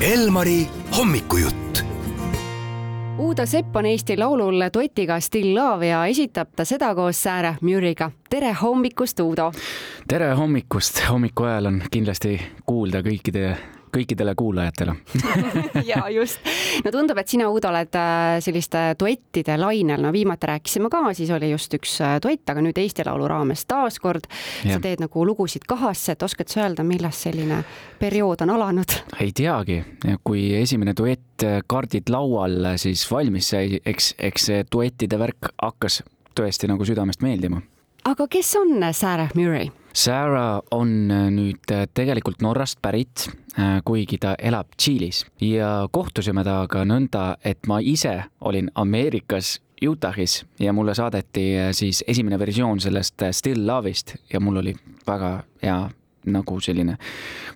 Elmari hommikujutt. Uudo Sepp on Eesti Laulul duetiga Still Love ja esitab ta seda koos Sarah Muriga. tere hommikust, Uudo! tere hommikust, hommiku ajal on kindlasti kuulda kõikide kõikidele kuulajatele ja just, no tundub, et sina, Uudo, oled äh, selliste duettide lainel, no viimati rääkisime ka, siis oli just üks äh, duett, aga nüüd Eesti Laulu raames taaskord sa teed nagu lugusid kahasse, et oskad sa öelda, millest selline periood on alanud? ei teagi, kui esimene duett äh, Kaardid laual siis valmis sai, eks, eks see duettide värk hakkas tõesti nagu südamest meeldima. aga kes on Sarah Murray? Sarah on nüüd tegelikult Norrast pärit, Äh, kuigi ta elab Tšiilis. Ja kohtusime temaga nõnda, et ma ise olin Ameerikas Utah'is ja mulle saadeti äh, siis esimene versioon sellest äh, Still Love'ist. Ja mul oli väga hea nagu selline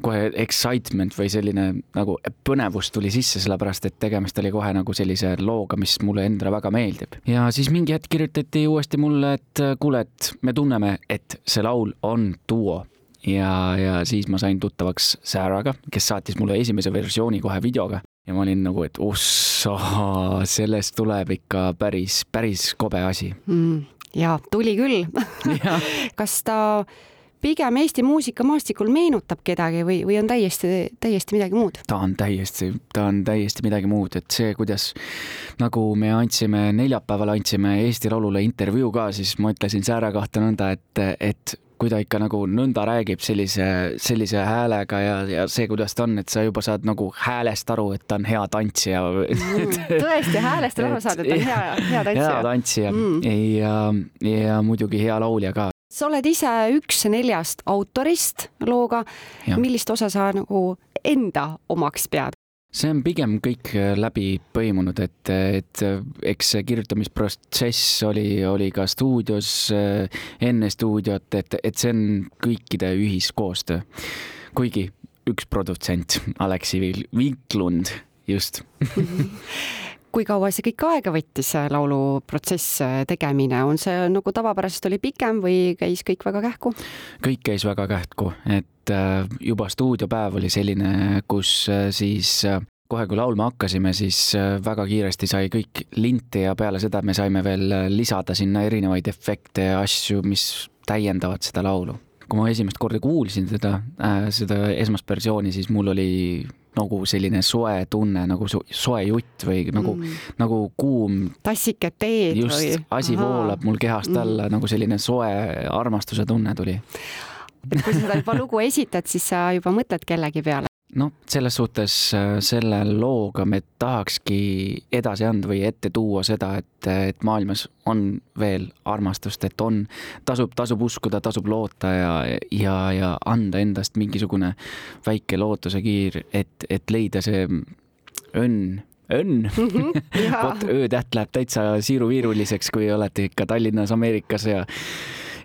kohe excitement või selline nagu põnevus tuli sisse, sellepärast et tegemist oli kohe nagu sellise looga, mis mulle endale väga meeldib. ja siis mingi hetk kirjutati uuesti mulle, et kuule, et me tunneme, et see laul on duo ja, ja siis ma sain tuttavaks Sarah'ga, kes saatis mulle esimese versiooni kohe videoga ja ma olin nagu, et ossaa, sellest tuleb ikka päris, päris kobe asi mm,. ja tuli küll kas ta pigem Eesti muusikamaastikul meenutab kedagi või, või on täiesti, täiesti midagi muud? ta on täiesti, ta on täiesti midagi muud, et see, kuidas nagu me andsime, neljapäeval andsime Eesti Laulule intervjuu ka, siis ma ütlesin Sääre kohta nõnda, et, et kui ta ikka nagu nõnda räägib sellise, sellise häälega ja, ja see, kuidas ta on, et sa juba saad nagu häälest aru, et ta on hea tantsija mm,. tõesti, häälest on aru saada, et ta on hea, hea tantsija. hea tantsija mm. ja, ja muidugi hea laulja ka sa oled ise üks neljast autorist looga. millist osa sa nagu enda omaks pead? see on pigem kõik äh, läbi põimunud, et, et äh, eks see kirjutamisprotsess oli, oli ka stuudios äh, enne stuudiot, et, et see on kõikide ühiskoostöö. kuigi üks produtsent, Aleksi Vinklund, just kui kaua see kõik aega võttis, lauluprotsess, tegemine, on see nagu tavapärasest oli pikem või käis kõik väga kähku? kõik käis väga kähku, et äh, juba stuudiopäev oli selline, kus äh, siis äh, kohe, kui laulma hakkasime, siis väga kiiresti sai kõik linti ja peale seda me saime veel lisada sinna erinevaid efekte ja asju, mis täiendavad seda laulu. kui ma esimest korda kuulsin seda äh,, seda esmast versiooni, siis mul oli nagu selline soe tunne, nagu soe jutt või nagu mm., nagu kuum. tassike teed just, või? asi Aha. voolab mul kehast alla mm., nagu selline soe armastuse tunne tuli et kui sa seda juba lugu esitad, siis sa juba mõtled kellegi peale? Noh, selles suhtes äh, selle looga me tahakski edasi anda või ette tuua seda, et, et maailmas on veel armastust, et on, tasub, tasub uskuda, tasub loota ja, ja, ja anda endast mingisugune väike lootusekiir, et, et leida see õnn õnn. Mhm, vot öötäht läheb täitsa siiruviiruliseks, kui olete ikka Tallinnas, Ameerikas ja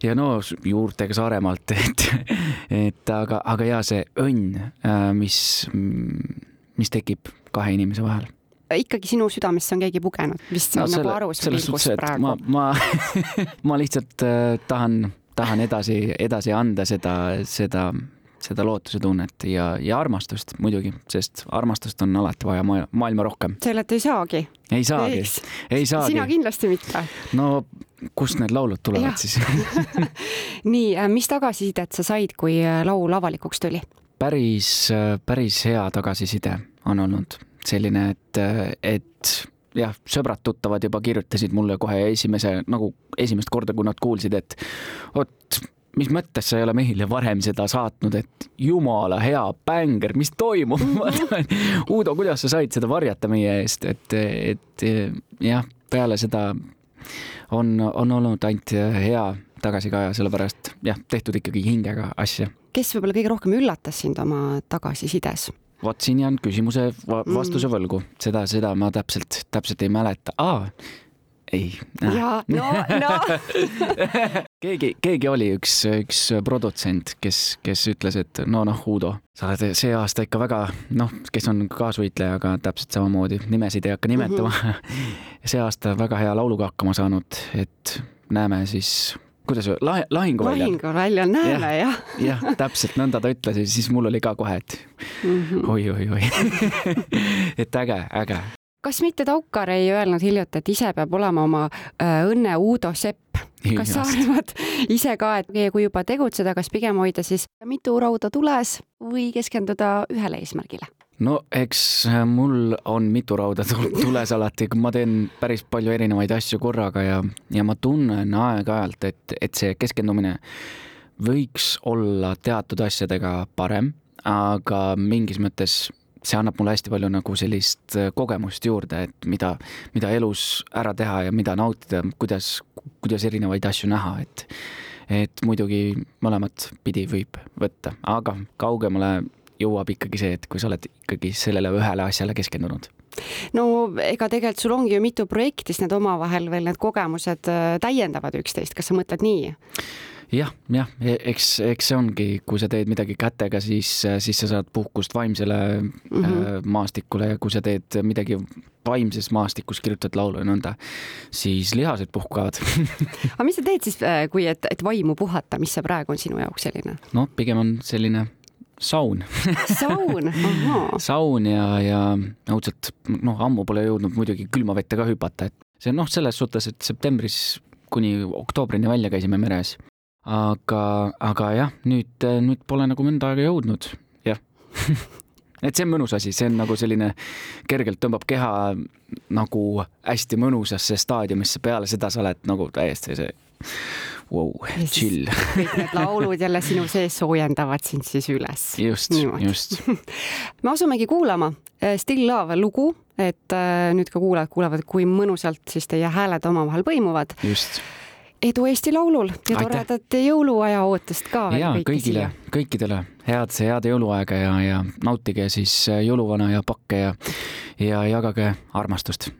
ja no juurtega Saaremaalt, et, et aga, aga ja see õnn, äh, mis, mis tekib kahe inimese vahel ikkagi sinu südamesse on keegi pugenud, vist no, nagu selle, nagu aru su pilgust praegu. ma, ma, ma lihtsalt äh, tahan, tahan edasi, edasi anda seda, seda, seda lootusetunnet ja, ja armastust muidugi, sest armastust on alati vaja maailma rohkem. sellelt ei saagi. ei saagi, ei saagi. sina kindlasti mitte. no kust need laulud tulevad ja. siis nii, äh, mis tagasisidet sa said, kui äh, laul avalikuks tuli? päris, äh, päris hea tagasiside on olnud selline, et, et jah, sõbrad-tuttavad juba kirjutasid mulle kohe esimese, nagu esimest korda, kui nad kuulsid, et vot, mis mõttes sa ei ole meile varem seda saatnud, et jumala hea bänger, mis toimub Uudo, kuidas sa said seda varjata meie eest, et, et jah, peale seda on, on olnud ainult hea tagasikaja, sellepärast jah, tehtud ikkagi hingega asja. kes võib-olla kõige rohkem üllatas sind oma tagasisides? vot siin jään küsimuse vastuse mm. võlgu, seda, seda ma täpselt, täpselt ei mäleta. aa, ei. jaa, no, no keegi, keegi oli üks, üks produtsent, kes, kes ütles, et no noh, Uudo, sa oled see aasta ikka väga noh, kes on kaasvõitleja, aga täpselt samamoodi, nimesid ei hakka nimetama mm. -hmm. see aasta väga hea lauluga hakkama saanud, et näeme siis kuidas lahe, lahinguväljal. lahinguväljal näeme ja, jah. jah, täpselt nõnda ta ütles ja siis mul oli ka kohe, et oi-oi-oi mm -hmm. et äge, äge. kas mitte Taukar ei öelnud hiljuti, et ise peab olema oma äh, õnne Uudo Sepp? Kas Saaremaad ise ka, et kui juba tegutseda, kas pigem hoida siis mitu rauda tules või keskenduda ühele eesmärgile? no eks äh, mul on mitu rauda tules alati, ma teen päris palju erinevaid asju korraga ja, ja ma tunnen aeg-ajalt, et, et see keskendumine võiks olla teatud asjadega parem, aga mingis mõttes see annab mulle hästi palju nagu sellist äh, kogemust juurde, et mida, mida elus ära teha ja mida nautida, kuidas, kuidas erinevaid asju näha, et et muidugi mõlemat pidi võib võtta, aga kaugemale jõuab ikkagi see, et kui sa oled ikkagi sellele ühele asjale keskendunud no ega tegelikult sul ongi ju mitu projekti, siis need omavahel veel need kogemused äh, täiendavad üksteist, kas sa mõtled nii? Jah, jah, e-, eks, eks see ongi, kui sa teed midagi kätega, siis, siis sa saad puhkust vaimsele mm -hmm. maastikule ja kui sa teed midagi vaimses maastikus, kirjutad laulu ja nõnda, siis lihased puhkavad aga mis sa teed siis, äh, kui, et, et vaimu puhata, mis see praegu on sinu jaoks selline? noh, pigem on selline saun saun, ahaa. saun ja, ja õudselt, noh, ammu pole jõudnud muidugi külma vette ka hüpata, et see noh, selles suhtes, et septembris kuni oktoobrini välja käisime meres. Aga, aga jah, nüüd, nüüd pole nagu mõnda aega jõudnud, jah et see on mõnus asi, see on nagu selline kergelt tõmbab keha nagu hästi mõnusasse staadiumisse, peale seda sa oled nagu täiesti see wow, chill. kõik need laulud jälle sinu sees soojendavad sind siis üles. just, just me asumegi kuulama eh, Still Love lugu, et eh, nüüd ka kuulajad kuulevad, kui mõnusalt siis teie hääled omavahel põimuvad. just edu Eesti Laulul ja toredat jõuluaja ootust ka. ja kõigile, kõikidele head, head jõuluaega ja, ja nautige siis jõuluvana ja pakke ja, ja jagage armastust.